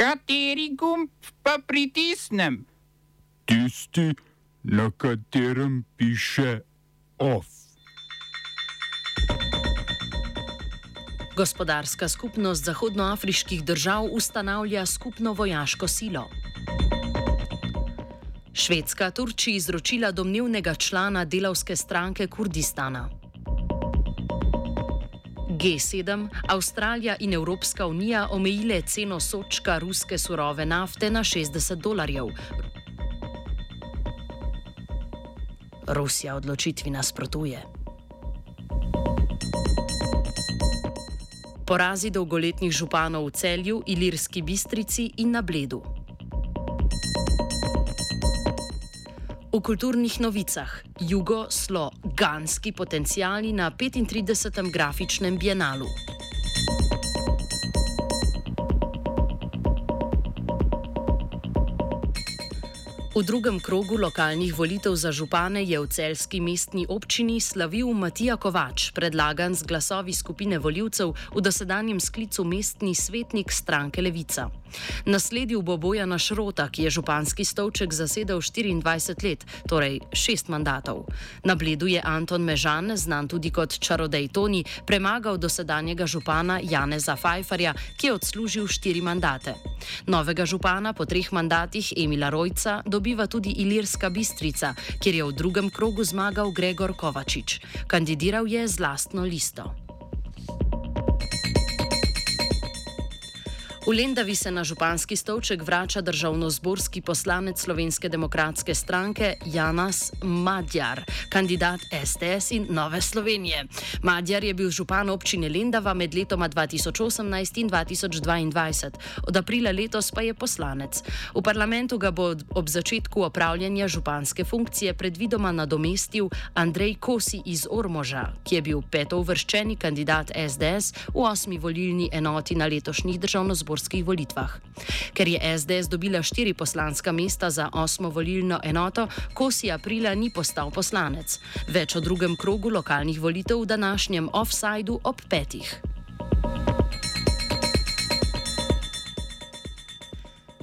Kateri gumb pa pritisnem? Tisti, na katerem piše OF. Gospodarska skupnost zahodnoafriških držav ustanavlja skupno vojaško silo. Švedska Turčiji izročila domnevnega člana delavske stranke Kurdistana. G7, Avstralija in Evropska unija omejile ceno sočka ruske surove nafte na 60 dolarjev. Rusija odločitvi nasprotuje. Porazi dolgoletnih županov v celju, Ilirski bistrici in na Bledu. V kulturnih novicah jugo-sloganski potencijali na 35. grafičnem bienalu. V drugem krogu lokalnih volitev za župane je v celski mestni občini slavil Matija Kovač, predlagan z glasovi skupine voljivcev v dosedanjem sklicu mestni svetnik stranke Levica. Nasledil bo Bojana Šrota, ki je županski stolček zasedel 24 let, torej šest mandatov. Na bledu je Anton Mežan, znan tudi kot čarodej Toni, premagal dosedanjega župana Janeza Fajfarja, ki je odslužil štiri mandate. Novega župana po treh mandatih Emila Rojca dobiva tudi Ilirska bistrica, kjer je v drugem krogu zmagal Gregor Kovačič. Kandidiral je z lastno listo. V Lendavi se na županski stolček vrača državno-zborski poslanec Slovenske demokratske stranke Janas Madjar, kandidat SDS in Nove Slovenije. Madjar je bil župan občine Lendava med letoma 2018 in 2022, od aprila letos pa je poslanec. V parlamentu ga bo ob začetku opravljanja županske funkcije predvidoma nadomestil Andrej Kosi iz Ormoža, ki je bil peto uvrščeni kandidat SDS v osmi volilni enoti na letošnjih državno-zborskih zborskih volitvah. Ker je SDS dobila štiri poslanska mesta za osmo volilno enoto, Kosi aprila ni postal poslanec. Več o drugem krogu lokalnih volitev v današnjem offsajdu ob petih.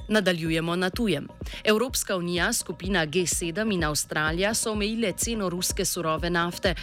Nadaljujemo na tujem. Evropska unija, skupina G7 in Avstralija so omejile ceno ruske surove nafte,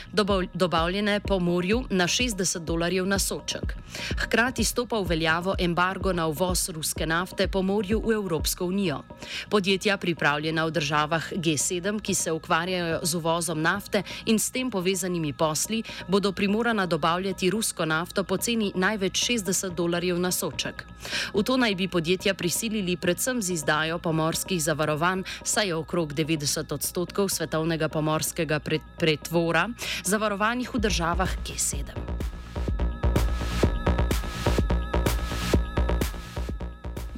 dobavljene po morju, na 60 dolarjev na soček. Hkrati stopa v veljavo embargo na uvoz ruske nafte po morju v Evropsko unijo. Podjetja, pripravljena v državah G7, ki se ukvarjajo z uvozom nafte in s tem povezanimi posli, bodo primorana dobavljati rusko nafto po ceni največ 60 dolarjev na soček. V to naj bi podjetja prisilili predvsem z izdajo pomorskih zavarovanj, saj je okrog 90 odstotkov svetovnega pomorskega pretvora zavarovanih v državah G7.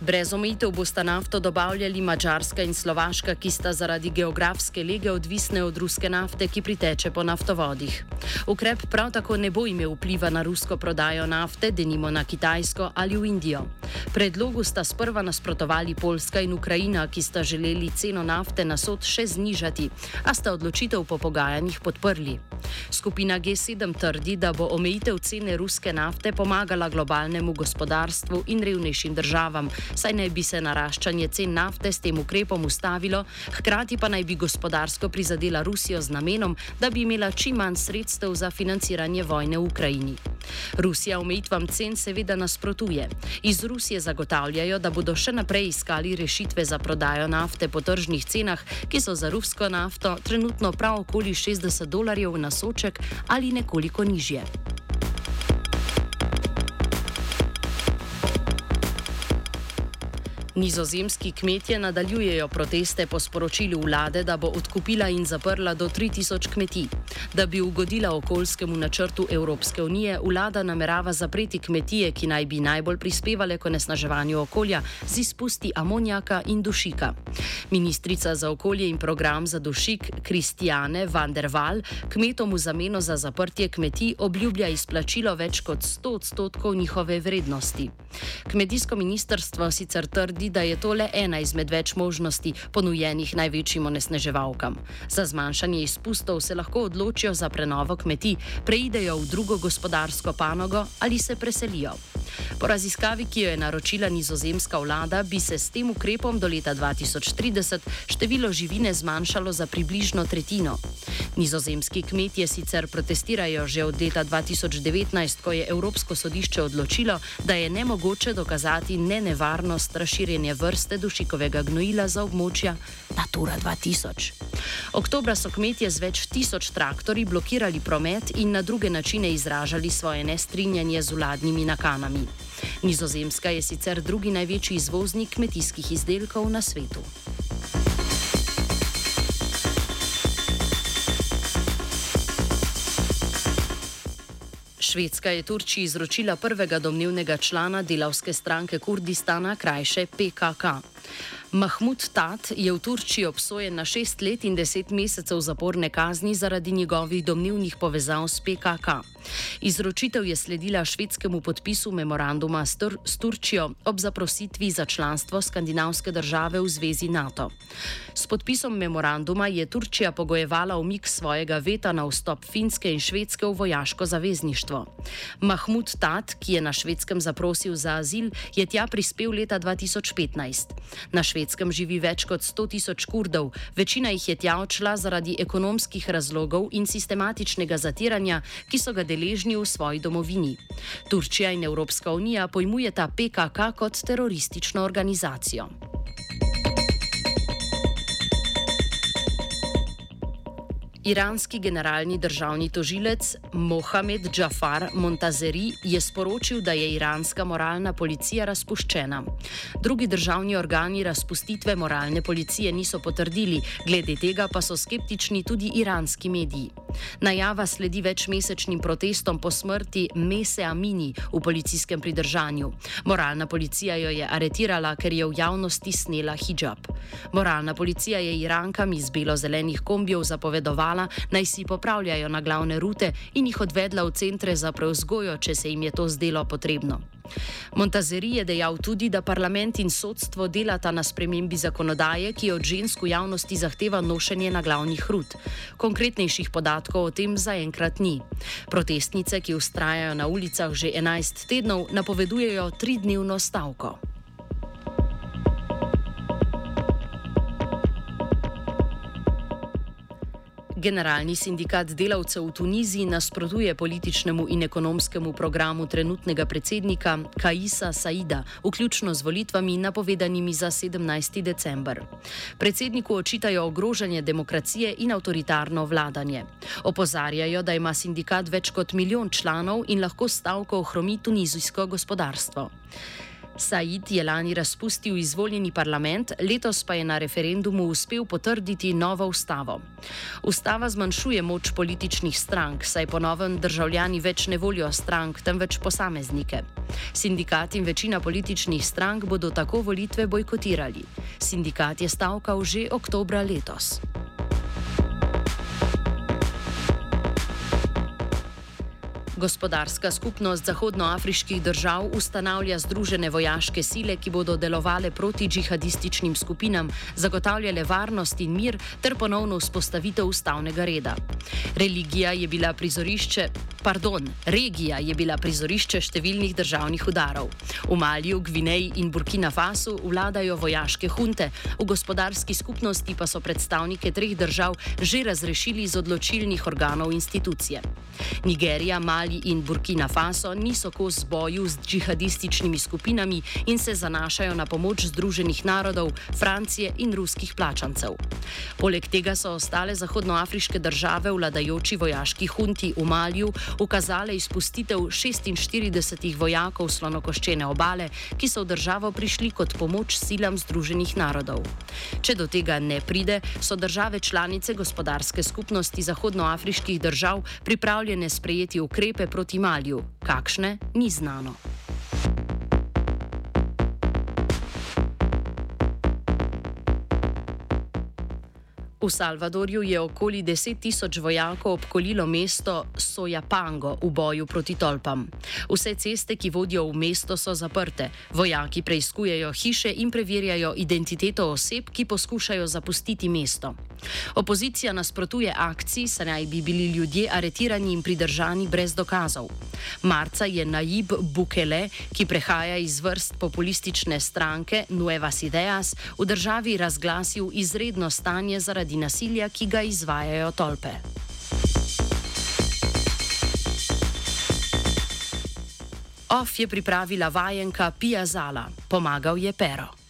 Brez omejitev bosta nafto dobavljali Mačarska in Slovaška, ki sta zaradi geografske lege odvisne od ruske nafte, ki priteče po naftovodih. Ukrep prav tako ne bo imel vpliva na rusko prodajo nafte, denimo na Kitajsko ali v Indijo. Predlogu sta sprva nasprotovali Poljska in Ukrajina, ki sta želeli ceno nafte na sod še znižati, a sta odločitev po pogajanjih podprli. Skupina G7 trdi, da bo omejitev cene ruske nafte pomagala globalnemu gospodarstvu in revnejšim državam, saj naj bi se naraščanje cen nafte s tem ukrepom ustavilo, hkrati pa naj bi gospodarsko prizadela Rusijo z namenom, da bi imela čim manj sredstev za financiranje vojne v Ukrajini. Rusija omejitvam cen seveda nasprotuje. Iz Rusije zagotavljajo, da bodo še naprej iskali rešitve za prodajo nafte po tržnih cenah, ki so za rusko nafto trenutno prav okoli 60 dolarjev na soček ali nekoliko nižje. Nizozemski kmetje nadaljujejo proteste po sporočilu vlade, da bo odkupila in zaprla do 3000 kmetij. Da bi ugodila okoljskemu načrtu Evropske unije, vlada namerava zapreti kmetije, ki naj bi najbolj prispevale k onesnaževanju okolja z izpusti amonijaka in dušika. Ministrica za okolje in program za dušik Kristijane van der Waal kmetom v zameno za zaprtje kmetij obljublja izplačilo več kot 100 odstotkov njihove vrednosti. Kmetijsko ministrstvo sicer trdi, da je to le ena izmed več možnosti ponujenih največjim onesneževalkam. Za zmanjšanje izpustov se lahko odločijo. Odločijo za prenovo kmetij, preidejo v drugo gospodarsko panogo ali se preselijo. Po raziskavi, ki jo je naročila nizozemska vlada, bi se s tem ukrepom do leta 2030 število živine zmanjšalo za približno tretjino. Nizozemski kmetje sicer protestirajo že od leta 2019, ko je Evropsko sodišče odločilo, da je nemogoče dokazati nenevarnost razširjenja vrste dušikovega gnojila za območja Natura 2000. Oktobra so kmetje z več tisoč traktori blokirali promet in na druge načine izražali svoje nestrinjanje z vladnimi nakanami. Nizozemska je sicer drugi največji izvoznik kmetijskih izdelkov na svetu. Švedska je Turčiji izročila prvega domnevnega člana delavske stranke Kurdistana, krajše PKK. Mahmud Tat je v Turčiji obsojen na šest let in deset mesecev zaporne kazni zaradi njegovih domnevnih povezav s PKK. Izročitev je sledila švedskemu podpisu memoranduma s, Tur s Turčijo ob zaprositvi za članstvo skandinavske države v zvezi NATO. S podpisom memoranduma je Turčija pogojevala umik svojega veta na vstop Finske in Švedske v vojaško zavezništvo. Mahmud Tat, ki je na švedskem zaprosil za azil, je tja prispel leta 2015. Na švedskem živi več kot 100 tisoč kurdov, večina jih je tja odšla zaradi ekonomskih razlogov in sistematičnega zatiranja, ki so ga deležni v svoji domovini. Turčija in Evropska unija pojmujeta PKK kot teroristično organizacijo. Iranski generalni državni tožilec Mohamed Džafar Montazeri je sporočil, da je iranska moralna policija razpuščena. Drugi državni organi razpustitve moralne policije niso potrdili, glede tega pa so skeptični tudi iranski mediji. Najava sledi večmesečnim protestom po smrti Mese Amini v policijskem pridržanju. Moralna policija jo je aretirala, ker je v javnosti snela hijab. Moralna policija je Irankam iz belo-zelenih kombijev zapovedovala, naj si popravljajo na glavne rute in jih odvedla v centre za preuzgojo, če se jim je to zdelo potrebno. Montazeri je dejal tudi, da parlament in sodstvo delata na spremembi zakonodaje, ki od žensk v javnosti zahteva nošenje na glavnih rut. Konkretnejših podatkov o tem zaenkrat ni. Protestnice, ki ustrajajo na ulicah že 11 tednov, napovedujejo tridnevno stavko. Generalni sindikat delavcev v Tuniziji nasprotuje političnemu in ekonomskemu programu trenutnega predsednika Kaisa Saida, vključno z volitvami napovedanimi za 17. december. Predsedniku očitajo ogrožanje demokracije in avtoritarno vladanje. Opozarjajo, da ima sindikat več kot milijon članov in lahko stavko ohromi tunizijsko gospodarstvo. Said je lani razpustil izvoljeni parlament, letos pa je na referendumu uspel potrditi novo ustavo. Ustava zmanjšuje moč političnih strank, saj po novem državljani več ne volijo strank, temveč posameznike. Sindikat in večina političnih strank bodo tako volitve bojkotirali. Sindikat je stavkal že oktobra letos. Gospodarska skupnost zahodnoafriških držav ustanavlja združene vojaške sile, ki bodo delovale proti džihadističnim skupinam, zagotavljale varnost in mir ter ponovno vzpostavitev ustavnega reda. Religija je bila prizorišče. Pardon, regija je bila prizorišče številnih državnih udarov. V Maliju, Gvineji in Burkina Fasu vladajo vojaške hunte, v gospodarski skupnosti pa so predstavnike treh držav že razrešili iz odločilnih organov institucije. Nigerija, Mali, in Burkina Faso niso kos boju z džihadističnimi skupinami in se zanašajo na pomoč Združenih narodov, Francije in ruskih plačancev. Poleg tega so ostale zahodnoafriške države vladajoči vojaški hunti v Malju ukazale izpustitev 46 vojakov slonokoščene obale, ki so v državo prišli kot pomoč silam Združenih narodov. Če do tega ne pride, so države članice gospodarske skupnosti zahodnoafriških držav pripravljene sprejeti ukrepe, proti Malju, kakšne ni znano. V Salvadorju je okoli 10 tisoč vojakov obkolilo mesto Sojapango v boju proti tolpam. Vse ceste, ki vodijo v mesto, so zaprte. Vojaki preizkujejo hiše in preverjajo identiteto oseb, ki poskušajo zapustiti mesto. Opozicija nasprotuje akciji, saj naj bi bili ljudje aretirani in pridržani brez dokazov. Marca je Naib Bukele, ki prehaja iz vrst populistične stranke Nuevas Ideas, v državi razglasil izredno stanje zaradi nasilja, ki ga izvajajo tolpe. OF je pripravila vajenka Pia Zala, pomagal je Pero.